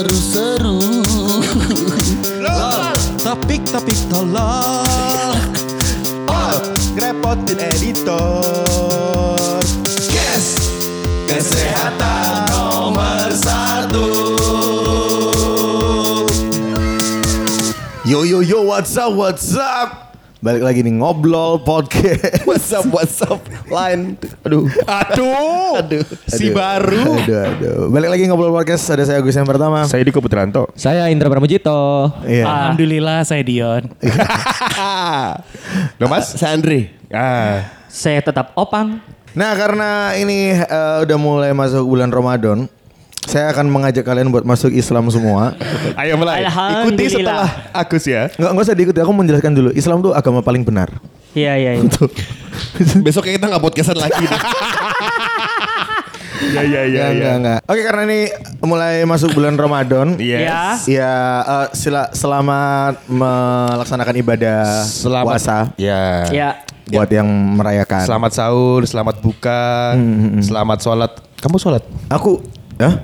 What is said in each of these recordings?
seru-seru. Topik-topik tolol. Oh, ngerepotin editor. Yes, kesehatan nomor satu. Yo yo yo, what's up, what's up? Balik lagi nih ngobrol podcast. What's up, what's up? Line. Aduh. Aduh, Aduh. si Aduh. baru. Aduh, aduh. Balik lagi ngobrol podcast. Ada saya Agus yang pertama. Saya Diko Putranto. Saya Indra Pramujito. Iya. Alhamdulillah saya Dion. Lo mas? Saya Andre. Ah. Saya tetap Opang. Nah karena ini eh, udah mulai masuk bulan Ramadan, saya akan mengajak kalian buat masuk Islam semua. Ayo mulai. Ikuti setelah Agus ya. Nggak nggak usah diikuti. Aku mau menjelaskan dulu. Islam tuh agama paling benar. Iya iya. iya. Besok kita nggak podcastan lagi. Ya ya ya Nggak, ya. nggak, nggak. Oke karena ini mulai masuk bulan Ramadan. Yes. Ya, eh, sila, selamat melaksanakan ibadah Selamat puasa Ya. Ya. buat yang merayakan. Selamat sahur, selamat buka, selamat sholat. Kamu sholat? Aku, Hah?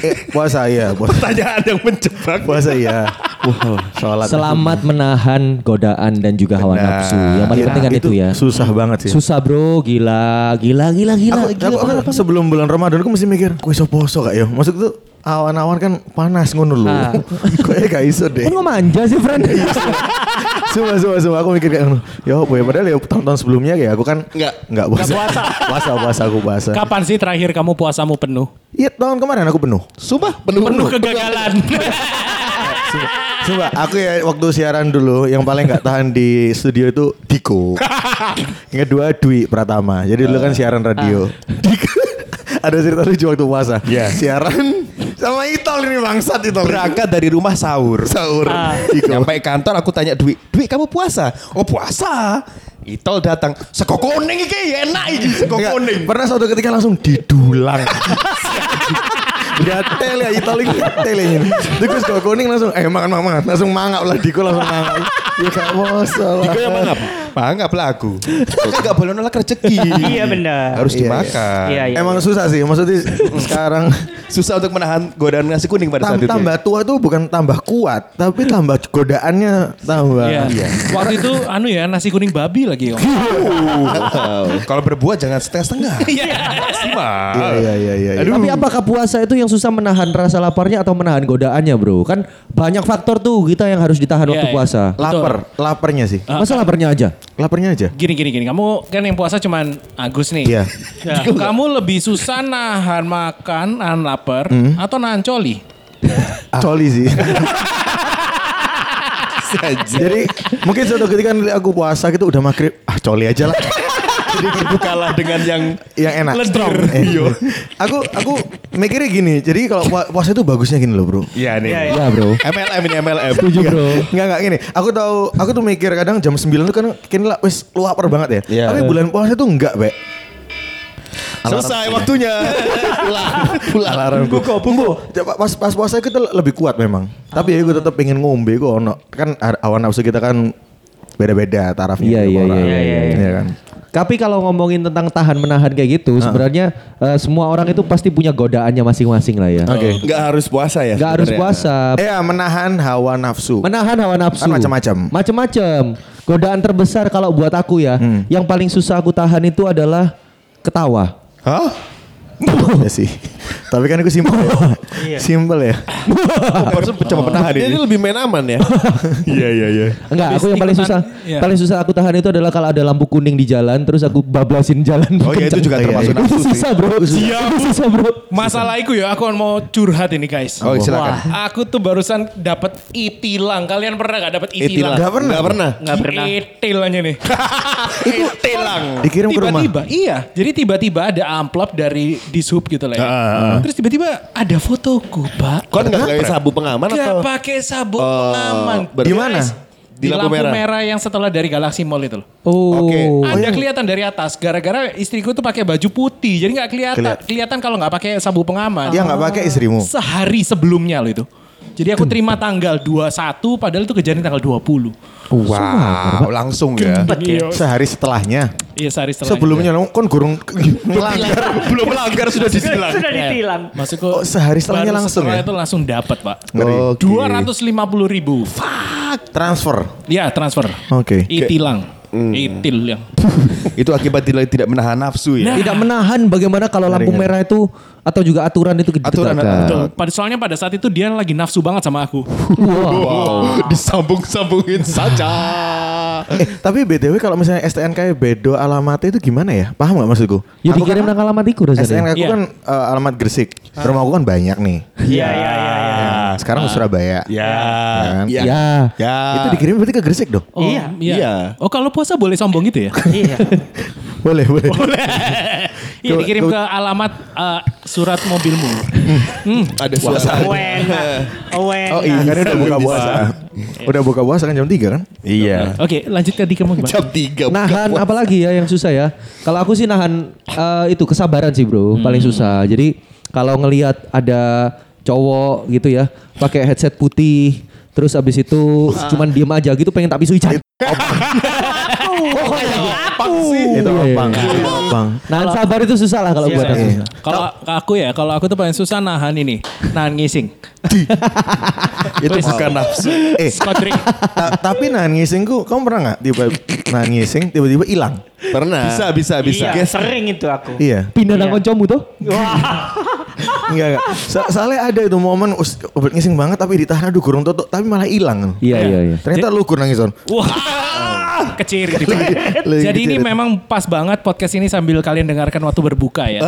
Eh, puasa iya, puasa, Pertanyaan yang menjebak. puasa iya. Wah, sholat. Selamat menahan godaan dan juga hawa Benar. nafsu. Yang paling penting kan itu, ya. Susah banget sih. Susah bro, gila, gila, gila, gila, Aku, gila. aku- aku sebelum bulan Ramadan aku mesti mikir, iso poso gak ya? Maksud tuh awan-awan kan panas ngono lho. Ah. Kayaknya gak iso deh. Kan kok manja sih, friend? Sumpah, sumpah, sumpah. Aku mikir kayak. Ya apa ya? Padahal ya tahun-tahun sebelumnya ya aku kan Nggak. nggak puasa. puasa. puasa, puasa, aku puasa. Kapan sih terakhir kamu puasamu penuh? Iya tahun kemarin aku penuh. Sumpah penuh. Penuh kegagalan. Coba aku ya waktu siaran dulu yang paling nggak tahan di studio itu Diko. yang kedua Dwi Pratama. Jadi dulu kan siaran radio. Diko. Ada cerita lucu waktu puasa. Iya. Siaran sama Itol ini bangsat Itol. Berangkat dari rumah sahur. sahur. Ah. Diko. Sampai kantor aku tanya Dwi, Dwi kamu puasa? Oh puasa. Itol datang, sego kuning iki enak iki sego kuning. Pernah suatu ketika langsung didulang. Gatel ya Itol ini gatel ya ini. Terus kalau kuning langsung eh makan makan makan. langsung mangap lah Diko langsung mangap. Ya gak masalah. Diko yang mangap? Mangap lah aku. Enggak boleh nolak rezeki. Iya, benar. Harus Iya, dimakan. Iya, iya. Emang susah sih maksudnya sekarang Susah untuk menahan godaan nasi kuning pada tam- saat itu. tambah tua tuh bukan tambah kuat tapi tambah godaannya tambah. Iya. Waktu itu anu ya nasi kuning babi lagi. Kalau berbuat jangan setengah-setengah. Iya. Maksimal. Iya iya iya iya. Aduh. Tapi apakah puasa itu yang susah menahan rasa laparnya atau menahan godaannya bro? Kan banyak faktor tuh kita yang harus ditahan Iya, waktu iya. puasa. Lapar, laparnya sih. Masa laparnya aja? Laparnya aja. Gini gini gini. Kamu kan yang puasa cuman Agus nih. Iya. Ya, kamu lebih susah nahan makan, nahan lapar, atau nahan coli? Coli sih. Jadi mungkin suatu ketika aku puasa gitu udah maghrib, ah coli aja lah. Jadi ibu kalah dengan yang yang enak. Ledrong. Eh, aku aku mikirnya gini. Jadi kalau pua- puasa itu bagusnya gini loh, Bro. Iya nih. Iya bro. MLM ini MLM. Setuju bro. Enggak enggak gini. Aku tahu aku tuh mikir kadang jam 9 tuh kan kini lah wis lapar banget ya. Iya. Tapi bulan puasa tuh enggak, Be. Selesai waktunya. Pulang. Pulang. Alarm gue Pas pas puasa kita lebih kuat memang. Tapi ya gue tetap pengen ngombe kok ono. Kan awan nafsu kita kan beda-beda tarafnya. Iya, tiap iya, orang. iya, iya, Iya kan. Tapi kalau ngomongin tentang tahan menahan kayak gitu, sebenarnya eh, semua orang itu pasti punya godaannya masing-masing lah ya. Oke. Enggak harus puasa ya. Gak harus puasa. Iya, menahan hawa nafsu. Menahan hawa nafsu. Kan macam-macam. Macam-macam. Godaan terbesar kalau buat aku ya, Hmm. yang paling susah aku tahan itu adalah ketawa. Hah? Ya sih. Tapi kan itu simpel ya. Simpel ya. Harus coba penahan ini. Ini lebih main aman ya. Iya iya iya. Enggak, aku yang paling susah, Iya. paling susah aku tahan itu adalah kalau ada lampu kuning di jalan, terus aku bablasin jalan. Oh iya itu juga Iya, termasuk iya. nafsu Itu sih. susah bro. Itu susah bro. Masalahku ya, aku mau curhat ini guys. Oh silakan. Aku tuh barusan dapat itilang. Kalian pernah gak dapat itilang? Nggak pernah. Nggak pernah. Nggak pernah. Itil aja nih. Itu tilang. Dikirim ke rumah. Tiba-tiba, iya. Jadi tiba-tiba ada amplop dari dishub gitu lah ya. Terus tiba-tiba ada fotoku, Pak. Kau nggak pakai sabu pengaman Gak atau? pakai sabuk Oh, pengaman. Di mana? Di, Di lampu, lampu merah. merah. yang setelah dari Galaxy Mall itu loh. Oh. Oke. ada kelihatan dari atas. Gara-gara istriku tuh pakai baju putih. Jadi nggak kelihatan. Kelihat- Kelihatan kalau nggak pakai sabuk pengaman. Ya nggak pakai istrimu. Sehari sebelumnya loh itu. Jadi aku terima tanggal 21 padahal itu kejadian tanggal 20. Wow, langsung ya. Iya, Sehari setelahnya. iya sehari setelah. Sebelumnya lo kan gurung melanggar. Belum melanggar sudah ditilang. Sudah ditilang. Maksudku Oh, sehari setelahnya langsung setelah ya? itu langsung dapat pak. Oke. Dua ratus lima puluh ribu. Transfer. Ya transfer. Oke. Itilang. Itil yang. Itu akibat tidak tidak menahan nafsu ya. Tidak menahan bagaimana kalau lampu merah itu atau juga aturan itu Aturan, ditegakkan. Betul. Pada soalnya pada saat itu dia lagi nafsu banget sama aku. Wow, disambung-sambungin saja. Eh, tapi BTW kalau misalnya STNK bedo alamatnya itu gimana ya? Paham gak maksudku? Ya Aku dikirim kan- nang alamat iku rasanya. STNK aku Iya. kan eh, alamat Gresik. Rumah aku kan banyak nih. Iya, iya, iya. iya. Sekarang ke Surabaya. Ya. Kan? Ya. Ya. Ya. Itu dikirim berarti ke Gresik dong? Oh, Iya. Iya. Oh kalau puasa boleh sombong gitu ya? Iya. Boleh, boleh. Iya dikirim ke alamat eh, surat mobilmu. Ada suasana. Wena. Wena. Oh iya, kan udah buka puasa. Udah buka puasa kan jam 3 kan? Iya. Oke lanjut ke Dika mau gimana? Jam 3. Nahan apalagi ya yang susah ya. Kalau aku sih nahan eh, itu kesabaran sih bro, paling susah. Jadi kalau ngelihat ada cowok gitu ya, pakai headset putih, terus abis itu cuman diem aja gitu pengen tak pisui cat. Itu Iya. opang. Itu opang. Nahan sabar itu susah lah kalau buat aku. Iya. Kalau ke aku ya, kalau aku tuh paling susah nahan ini, nahan ngising. Itu bukan nafsu. Eh, tapi nahan ngisingku, kamu pernah nggak tiba nahan ngising tiba-tiba hilang? Pernah. Bisa, bisa, bisa. Iya, sering itu aku. Iya. Pindah nang Iya. koncomu tuh. Enggak, enggak. So- soalnya ada itu momen obat ngising banget tapi ditahan aduh kurang tutup tapi malah hilang. Iya iya iya. Ternyata lu kurang nangis. Wah, kecil gitu. Lagi Jadi ini kecil. memang pas banget podcast ini sambil kalian dengarkan waktu berbuka ya.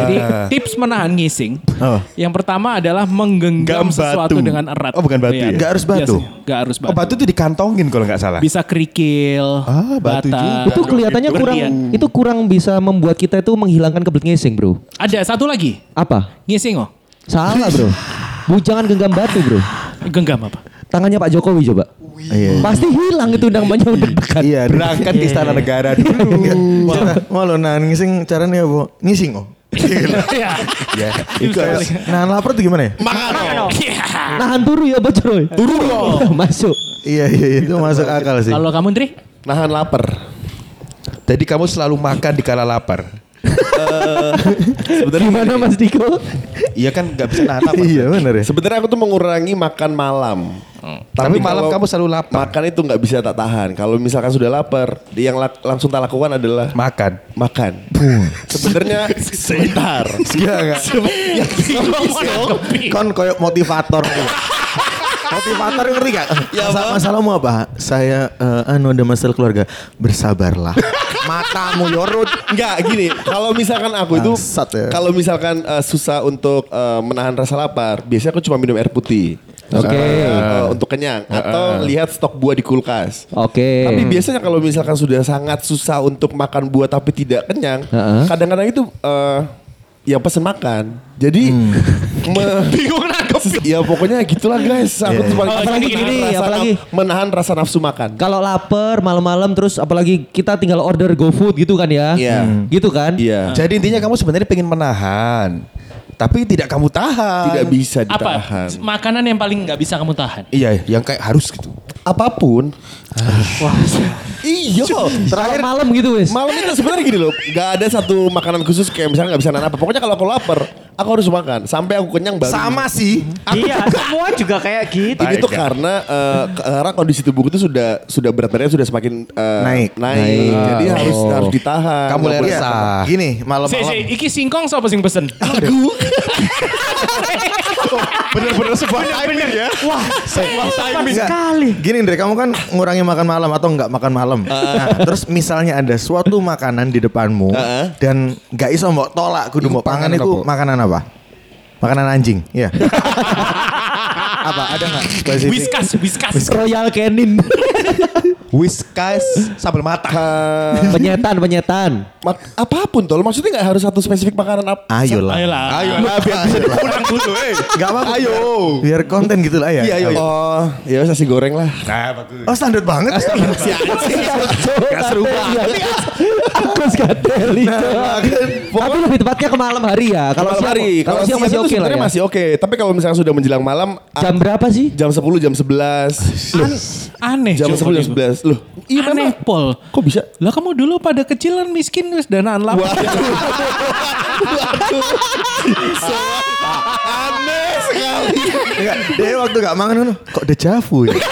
Jadi tips menahan ngising. Oh. Yang pertama adalah menggenggam Gam sesuatu batu. dengan erat. Oh, bukan batu ya? Nggak harus batu? Biasanya. Nggak harus batu. Oh, batu itu dikantongin kalau nggak salah. Bisa kerikil, Ah, batu bata. juga. Itu kelihatannya kurang Berlian. itu kurang bisa membuat kita itu menghilangkan kebelet ngising, Bro. Ada satu lagi, Apa? ngising oh. Salah, Bro. Bu jangan genggam batu, Bro. Genggam apa? Tangannya Pak Jokowi coba. Iya. Pasti hilang itu undang banyak deg-degan. Iya, Berangkat ke istana negara dulu. Mau lo nahan ngising caranya apa? Ngising oh. Iya. Ya, itu nahan lapar tuh gimana ya? Makan. Nahan turu ya bocor. Turu Masuk. Iya, iya, iya, itu masuk akal sih. Kalau kamu Tri? Nahan lapar. Jadi kamu selalu makan di kala lapar. Sebenarnya gimana Mas Diko? Iya kan nggak bisa nahan lapar. Iya, benar ya. Sebenarnya aku tuh mengurangi makan malam. Tapi malam kalau kamu selalu lapar. Makan itu nggak bisa tak tahan. Kalau misalkan sudah lapar, yang lak- langsung tak lakukan adalah Makan. makan. Sebenarnya sebentar. Enggak, enggak. Kon koyo motivator. motivator ngerti gak? Ya, masalahmu apa? Saya eh, anu ada masalah keluarga. Bersabarlah. Matamu yorut. Enggak gini, kalau misalkan aku itu ya. kalau misalkan eh, susah untuk eh, menahan rasa lapar, biasanya aku cuma minum air putih. Oke. Eh, untuk kenyang atau lihat stok buah di kulkas. Oke. Tapi biasanya kalau misalkan sudah sangat susah untuk makan buah tapi tidak kenyang, kadang-kadang itu eh ya pesen makan. Jadi bingung nangkep. Ya pokoknya gitulah guys. Aku tuh paling Apalagi gini, apalagi- menahan rasa nafsu makan. Kalau lapar malam-malam terus apalagi kita tinggal order GoFood gitu kan ya. Iya. Hmm. Gitu kan? Iya. Jadi intinya kamu sebenarnya pengen menahan. Tapi tidak kamu tahan. Tidak bisa Apa? ditahan. Makanan yang paling nggak bisa kamu tahan? Iya, yang kayak harus gitu. Apa pun. iya. Terakhir malam gitu wes. Malam itu sebenarnya gini loh, nggak ada satu makanan khusus kayak misalnya nggak bisa nahan apa. Pokoknya kalau aku lapar, aku harus makan sampai aku kenyang baru. Sama sih. Iya, semua juga kayak gitu. Ini tuh karena eh, karena kondisi tubuhku itu sudah sudah berat badannya sudah semakin eh, Naik. naik. Naik. Jadi Oh. harus harus ditahan. Kamu boleh- resah. Gini, malam-malam. si, iki singkong siapa sing pesen? Bener-bener sebuah timing ya. timing sekali. Gini Andre, kamu kan ngurangi makan malam atau enggak makan malam. Nah, terus misalnya ada suatu makanan di depanmu dan nggak iso mbok tolak kudu mbok pangan panganan itu makanan apa? Makanan anjing, iya. apa? Ada nggak? Whiskas, whiskas. Royal Canin. Whiskas sambal matang. Penyetan, penyetan. Mak- apa pun tol, maksudnya nggak harus satu spesifik makanan apa. Ayolah. Ayolah. Ayo lah biar bisa diulang dulu eh. Gak apa-apa. Ayo. Biar konten gitu lah ya. Iya, iya, iya. Oh, ya wes nasi goreng lah. Oh standar banget. Gak seru banget. Aku skatel itu. Tapi lebih tepatnya ke malam hari ya. Kalau Malam siang, hari. kalau siang masih itu oke lah sebenarnya ya. masih oke. Tapi kalau misalnya sudah menjelang malam, ah, Jam berapa sih? jam 10, jam 11. Loh, Aneh. jam jawaban 10, jam itu. 11. Loh, iya Aneh, memang. Pol. Kok bisa? Lah kamu dulu pada kecilan miskin wis danaan lah. Aneh sekali. Dia waktu gak makan kan, kok dejavu ya?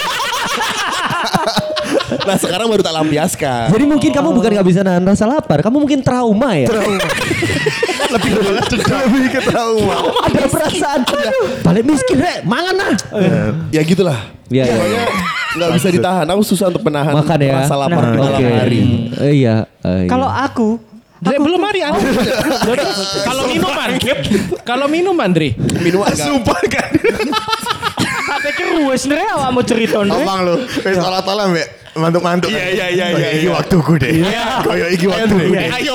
Nah sekarang baru tak lampiaskan. Jadi mungkin kamu bukan gak bisa nahan rasa lapar, kamu mungkin trauma ya. Lebih ke trauma. Ada perasaan, balik miskin rek, mangan nah. Ya gitulah. Iya, iya, Pokoknya nggak bisa ditahan. Aku susah untuk menahan Makan ya. rasa lapar di malam Oke. hari. Eh, Iya. eh, Kalau iya. aku, Dre, belum hari Andre. Kalau minuman, kalau minuman Dre. Minuman enggak. Sumpah kan. tak pikir wes nih awakmu cerita nih. Abang lu, wis olah-olah mbek mantuk-mantuk. Iya iya iya iya. Iki waktuku deh. Kayak iki waktuku deh. Ayo,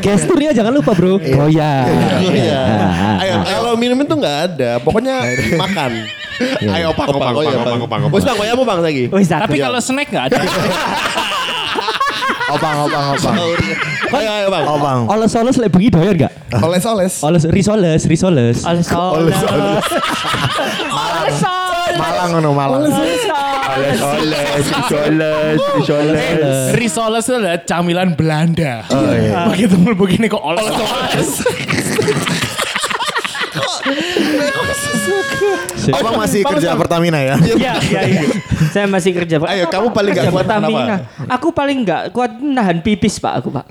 Gesturnya jangan lupa bro. Oh ya. Iya. Ayo, kalau minum itu nggak ada. Pokoknya makan. Ayo opang, opang, oh iya, opang, opang, Bos bang, kamu bang lagi. Tapi kalau snack nggak ada. Opang opang opang. Ayo, ayo bang. Opang. Oles-oles lek bengi doyan gak? Oles-oles. Oles risoles, risoles. Oles oles. Malang ngono Malang. Risoles itu adalah camilan Belanda. Oh iya. Begitu begini kok oles-oles. Opang masih kerja Pertamina ya? Iya, iya, iya. Saya masih kerja, Pak. Ayo, kamu paling Kerja kuat Pertamina. kenapa? Aku paling nggak kuat nahan pipis, Pak, aku, Pak.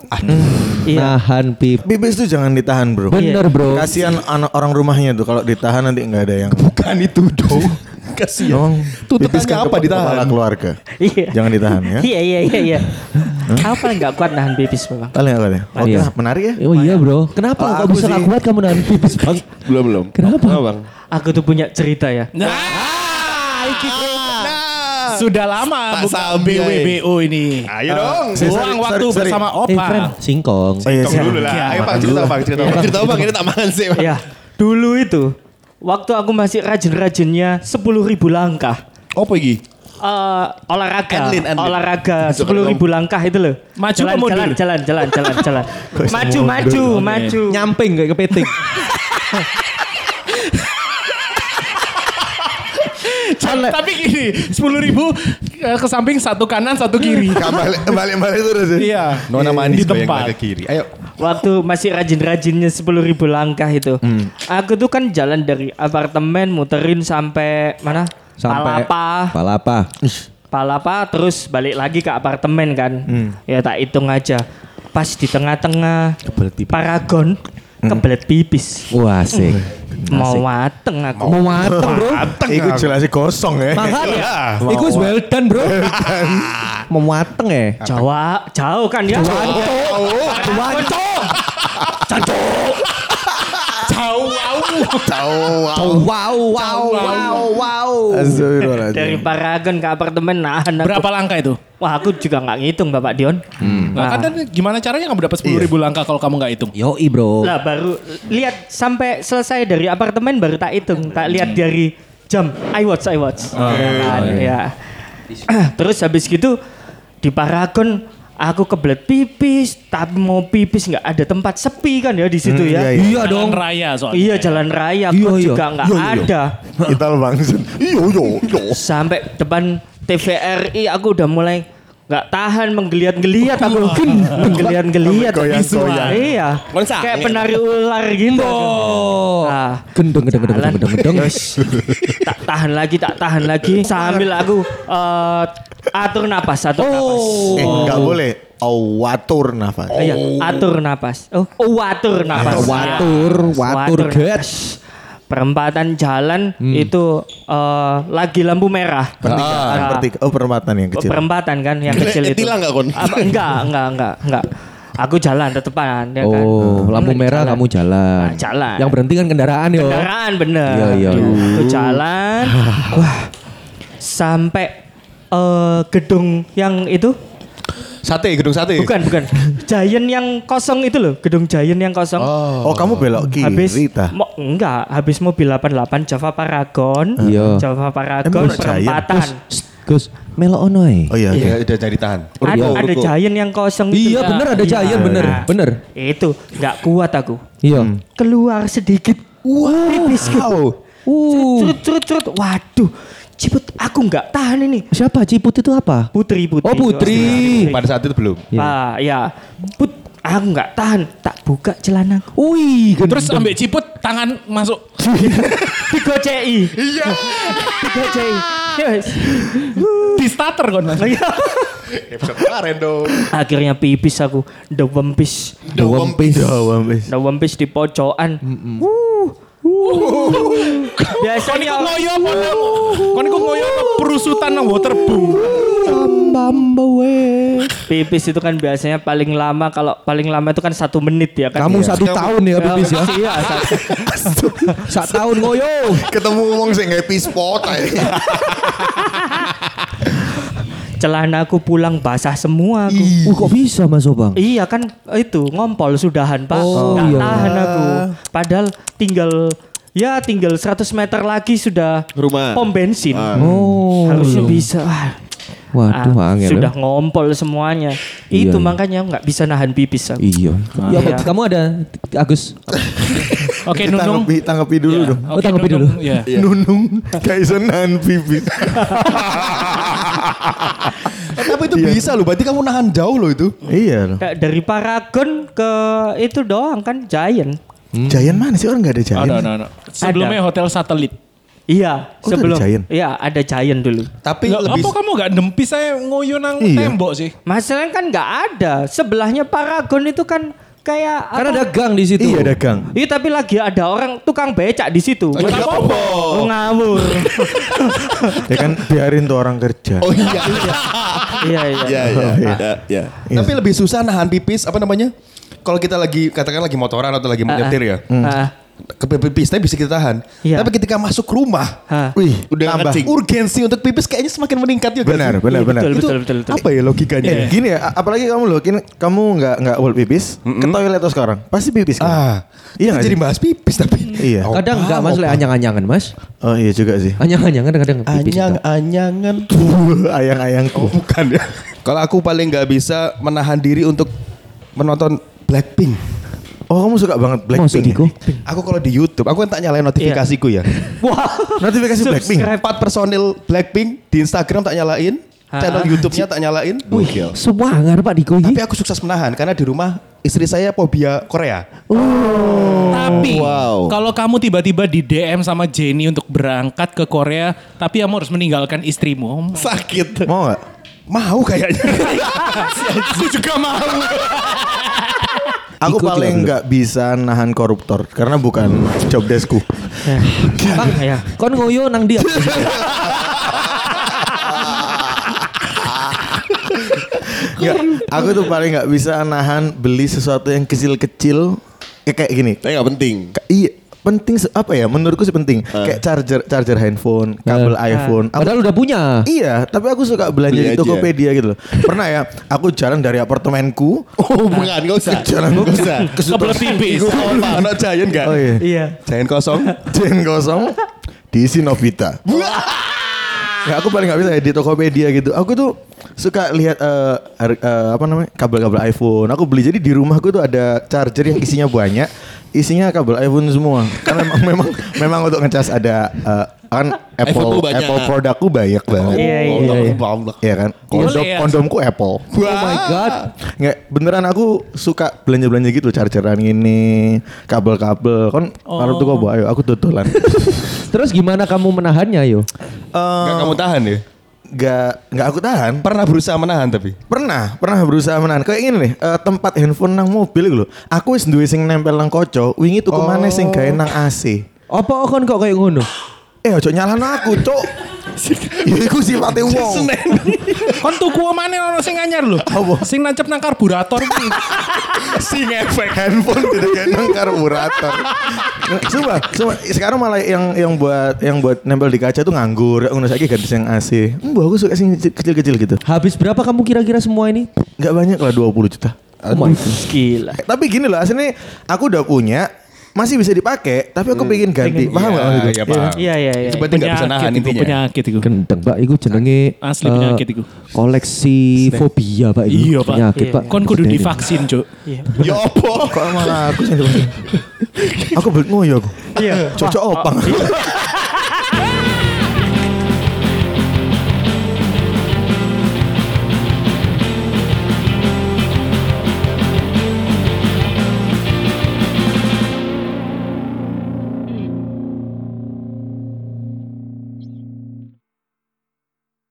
Iya. Nahan pip. Bibis tuh jangan ditahan bro. Bener bro. Kasihan anak orang rumahnya tuh kalau ditahan nanti nggak ada yang. Bukan itu dong. Kasihan. Emang Tuntutannya apa ditahan? Kepala keluarga. Iya. Jangan ditahan ya. Iya, iya, iya, iya. Aku paling nggak kuat nahan pipis, Bang. Paling apa ya? Oke, Iya. menarik ya. Oh iya bro. Kenapa Kalau kok bisa sih- gak kuat kamu nahan pipis bang? Belum belum. Kenapa? bang? Aku tuh punya cerita ya. Nah, iki bro. Sudah lama Pak bukan Sambi, BWBO ini. Ayo dong. Sorry, Buang sorry, waktu sorry. bersama Eh Opa. friend, singkong. Oh iya, dulu lah. Ya, Ayo bang cerita bang cerita bang. Cerita bang ini tak makan sih. Bang. Ya, dulu itu waktu aku masih rajin-rajinnya 10.000 ribu langkah. Apa lagi? Eh, olahraga, Adlin, adlin. olahraga Itu sepuluh ribu langkah itu loh. Maju jalan, jalan, jalan, jalan, jalan, jalan. maju, maju, maju. Nyamping kayak kepiting. Tapi gini, sepuluh ribu eh, ke samping satu kanan satu kiri. Balik balik balik terus ya. Iya. Nona manis Di tempat. ke kiri. Ayo. Waktu masih rajin-rajinnya sepuluh ribu langkah itu, aku tuh kan jalan dari apartemen muterin sampai mana? Sampai Palapa, Palapa. Palapa, terus balik lagi ke apartemen kan? Ya tak hitung aja. Pas di tengah-tengah Paragon kebelet pipis. Wah asik. Mau mateng aku. Mau mateng bro. Iku jelasnya kosong ya. Makanya. Iku wis well done bro. Mau mateng ya. Jawa, jauh kan ya? Tahu. Wow wow wow wow. Astagfirullahaladzim. Dari Paragon ke apartemen nahan aku. Berapa langkah itu? Wah aku juga nggak ngitung Bapak Dion. Nah, kan tadi gimana caranya kamu dapat sepuluh ribu langkah kalau kamu nggak hitung? Yoi bro. Lah baru lihat sampai selesai dari apartemen baru tak hitung, tak lihat dari jam. I watch, I watch. Ya kan, ya. Terus habis gitu di Paragon aku kebelet pipis, tapi mau pipis nggak ada tempat sepi kan ya di situ ya. iya, Iya Jalan dong. raya soalnya. Iya jalan raya Iya, iya. juga nggak Iya, iya. ada. Kita lo bangsen. Iyo iyo iyo. Sampai depan TVRI aku udah mulai nggak tahan menggeliat-geliat aku menggeliat-geliat Goyang-goyang. iya kayak penari ular gitu Oh. Ah, Gendeng gendeng gendeng jalan. gendeng gendeng. Tak tahan lagi tak tahan lagi sambil aku eh, atur napas atur napas Eh nggak boleh. Awatur nafas. Iya, atur napas. Oh, oh watur napas. Watur, watur Watur napas. Perempatan jalan itu eh, lagi lampu merah. Pertigaan, Ah. pertik- Oh perempatan yang kecil. Perempatan kan yang kecil itu. Tilang nggak, Kon? Apa, enggak, enggak, enggak, enggak. Aku jalan tetepan ya kan. Oh, lampu merah jalan. kamu jalan. Nah, jalan. Yang berhenti kan kendaraan yo. Kendaraan bener. Iya, iya, iya. Aku jalan. Wah. Sampai eh, gedung yang itu Sate, gedung sate. bukan bukan Giant yang kosong itu loh gedung Giant yang kosong Oh, kamu belok kiri, habis Rita. mo, enggak habis mobil 88 Java Paragon Iya. Java Paragon Emang perempatan Gus, melo ono ae. Oh iya. Iya, udah jadi tahan. ada, ada Giant yang kosong itu. Iya bener ada Iya. Giant bener, Nah, bener. itu nggak kuat aku Iya. keluar sedikit wow tipis gitu Uh. curut curut curut waduh ciput aku nggak tahan ini Siapa Ciput itu apa? putri putri Oh Putri. Pada saat itu belum. Pak, ya. Put, aku nggak tahan, tak buka celana. Wih, Terus ambil ciput tangan masuk. Tiga CI. Iya. Tiga CI. Yes. Di starter kan mas. Episode kemarin dong. Akhirnya pipis aku, dewempis, The One Piece. The One Piece. dewempis di pojokan. Wuh. Wuh. Biasanya Ngoyo apa? Kon iku ngoyo perusutan nang waterboom. pipis itu kan biasanya paling lama kalau paling lama itu kan satu menit ya kan. Kamu Iya. satu tahun ya pipis ya? Iya, satu. Satu tahun ngoyo. Ketemu ngomong sing happy spot aja. Celana aku pulang basah semua aku. Uh kok bisa Mas Obang? Iya kan itu ngompol sudahan pak Oh, Nggak iya. tahan aku Padahal tinggal Ya tinggal 100 meter lagi sudah Rumah. Pom bensin Oh. Harusnya bisa Wah, Waduh, ah. Sudah ya. ngompol semuanya Iya, Itu iya. makanya nggak bisa nahan pipis aku Iya. Ya, Iya. kamu ada Agus. Oke Nunung. Tanggapi, tanggapi dulu Iya. dong. Oh, tanggapi dulu. Iya. Nunung kayak senan pipis. Eh, tapi itu bisa loh, berarti kamu nahan jauh loh itu. iya loh. Dari Paragon ke itu doang kan Giant Giant mana sih orang nggak ada Giant? Ada, ada, ada. Sebelumnya hotel satelit. Iya Oh, itu ada sebelum Giant? Iya ada Giant dulu Tapi Lah, lebih apa kamu gak nempis saya ngoyo nang Iya. tembok sih? Masalahnya kan nggak ada Sebelahnya Paragon itu kan Kayak Karena apa? ada gang di situ. Iya dagang. Iya tapi lagi ada orang tukang becak di situ. Nggak apa-apa. Oh, ngawur. Ya kan biarin tuh orang kerja. Oh iya. iya iya. Ya, ya, ya, ya. Tapi lebih susah nahan pipis apa namanya? Kalau kita lagi katakan lagi motoran atau lagi menyetir ya. Ah, Ke pipis tapi bisa kita tahan. Iya. Tapi ketika masuk rumah, ah. Wih, Udah tambah. ngecing. urgensi untuk pipis kayaknya semakin meningkat juga. Benar, benar, Iya, benar. betul, Itu betul, betul, betul. Apa ya logikanya? Gini ya, apalagi kamu loh, kini kamu nggak nggak world pipis, ke toilet tuh sekarang, pasti pipis kan? Ah, Iya nggak jadi bahas pipis tapi. Iya. Oh, Kadang enggak paham, Mas oh, le anyang-anyangan Mas. Oh iya juga sih. Anyang-anyangan kadang pipis. Anyang juga. anyangan. Ayang-ayangku. Oh, bukan ya. Kalau aku paling nggak bisa menahan diri untuk menonton Blackpink. Oh kamu suka banget Blackpink? Ya? Aku kalau di YouTube, aku kan tak nyalain notifikasiku ya. Wah. Notifikasi Blackpink. Empat personil Blackpink di Instagram tak nyalain, channel YouTube-nya tak nyalain. Wih, semangat Pak Diko Tapi aku sukses menahan karena di rumah istri saya fobia Korea. Tapi Wow. kalau kamu tiba-tiba di DM sama Jenny untuk berangkat ke Korea, tapi kamu harus meninggalkan istrimu. Sakit. Mau nggak? Mau kayaknya. Aku juga mau. Aku Ikut paling nggak bisa nahan koruptor karena bukan job deskku. Bang, ya. Kon ngoyo nang dia. Nggak, aku tuh paling nggak bisa nahan beli sesuatu yang kecil-kecil kayak gini. Tapi nggak penting. Iya, penting apa ya? Menurutku sih penting. Kayak charger charger handphone, kabel iPhone. Aku- Padahal udah punya. Iya, tapi aku suka belanja Beli di aja. Tokopedia gitu loh. Pernah ya, aku jalan dari apartemenku, Oh, bukan, nggak usah. jalan Nggak usah. ke Kebelet tipis. Anak giant gak? Oh iya. Iya. Giant kosong. Jen kosong diisi Novita. Nggak, aku paling nggak bisa ya di Tokopedia gitu. Aku tuh suka lihat eh, har- eh, apa namanya kabel-kabel iPhone. Aku beli jadi di rumahku tuh ada charger yang isinya banyak, isinya kabel iPhone semua. Karena memang memang memang untuk ngecas ada eh, kan Apple. Apple produkku banyak banget. Iya, iya. Oh, iya. bambak. Iya kan? Kondom, Boleh ya. kondomku Apple. Oh my god. Nggak, beneran aku suka belanja-belanja gitu, chargeran ini, kabel-kabel. Kan kalau tuh kok ayo aku tutulan. Terus gimana kamu menahannya yo? Gak kamu tahan ya? Gak, nggak aku tahan. Pernah berusaha menahan tapi? Pernah, pernah berusaha menahan. Kayak gini nih, eh, tempat handphone nang mobil gitu. Aku wis duwe sing nempel nang koco, wingi tuku maneh sing gawe nang AC. Apa kon kok kayak ngono? Eh, ojo nyalano aku, Cuk. Ya iku sifate wong. Kon tuku mana ono sing anyar lho. Sing nancep nang karburator kuwi. Sing efek. handphone tidak gendong karburator. Coba, coba sekarang malah yang yang buat yang buat nempel di kaca tuh nganggur. Ngono saiki ganti yang AC. Mbak aku suka sing kecil-kecil gitu. Habis berapa kamu kira-kira semua ini? Nggak banyak lah 20 juta. Oh my. Gila. Tapi gini loh, aslinya aku udah punya masih bisa dipakai, tapi aku pengen ganti. Paham nggak maksudku? Iya, paham. Iya iya iya. Itu berarti nggak bisa nahan Penyakit iku, intinya. Penyakit itu. Gendeng pak, itu jenenge Asli eh, penyakit iku. Koleksi fobia pak itu. Iya pak. Penyakit pak. Kon kudu divaksin cuk. Ya apa? Kok malah aku sih yang dipaksa? Aku belut ngoyo aku. Iya. Cocok opang.